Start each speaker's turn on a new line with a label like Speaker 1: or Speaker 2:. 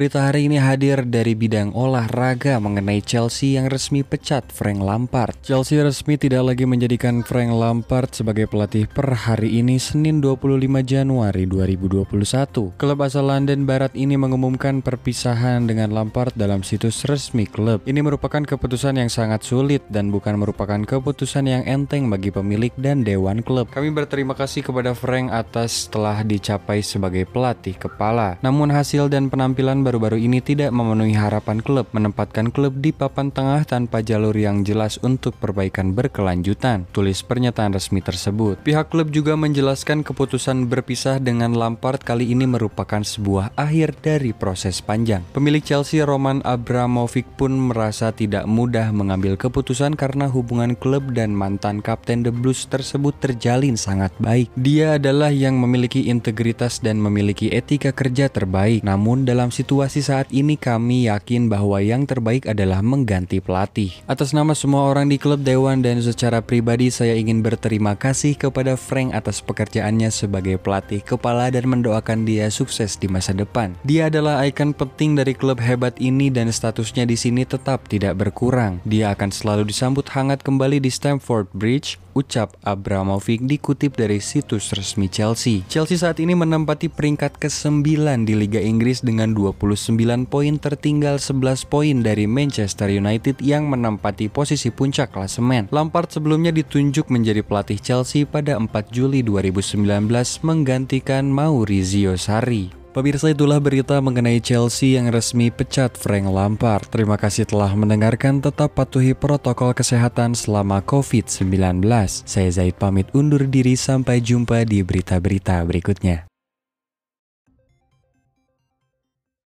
Speaker 1: Berita hari ini hadir dari bidang olahraga mengenai Chelsea yang resmi pecat Frank Lampard. Chelsea resmi tidak lagi menjadikan Frank Lampard sebagai pelatih per hari ini Senin 25 Januari 2021. Klub asal London Barat ini mengumumkan perpisahan dengan Lampard dalam situs resmi klub. Ini merupakan keputusan yang sangat sulit dan bukan merupakan keputusan yang enteng bagi pemilik dan dewan klub. Kami berterima kasih kepada Frank atas telah dicapai sebagai pelatih kepala. Namun hasil dan penampilan baru-baru ini tidak memenuhi harapan klub menempatkan klub di papan tengah tanpa jalur yang jelas untuk perbaikan berkelanjutan. Tulis pernyataan resmi tersebut. Pihak klub juga menjelaskan keputusan berpisah dengan Lampard kali ini merupakan sebuah akhir dari proses panjang. Pemilik Chelsea Roman Abramovich pun merasa tidak mudah mengambil keputusan karena hubungan klub dan mantan kapten The Blues tersebut terjalin sangat baik. Dia adalah yang memiliki integritas dan memiliki etika kerja terbaik. Namun dalam situasi situasi saat ini kami yakin bahwa yang terbaik adalah mengganti pelatih. Atas nama semua orang di klub Dewan dan secara pribadi saya ingin berterima kasih kepada Frank atas pekerjaannya sebagai pelatih kepala dan mendoakan dia sukses di masa depan. Dia adalah ikon penting dari klub hebat ini dan statusnya di sini tetap tidak berkurang. Dia akan selalu disambut hangat kembali di Stamford Bridge ucap Abramovich dikutip dari situs resmi Chelsea. Chelsea saat ini menempati peringkat ke-9 di Liga Inggris dengan 29 poin tertinggal 11 poin dari Manchester United yang menempati posisi puncak klasemen. Lampard sebelumnya ditunjuk menjadi pelatih Chelsea pada 4 Juli 2019 menggantikan Maurizio Sarri. Pemirsa itulah berita mengenai Chelsea yang resmi pecat Frank Lampard. Terima kasih telah mendengarkan. Tetap patuhi protokol kesehatan selama COVID-19. Saya Zaid pamit undur diri sampai jumpa di berita-berita berikutnya.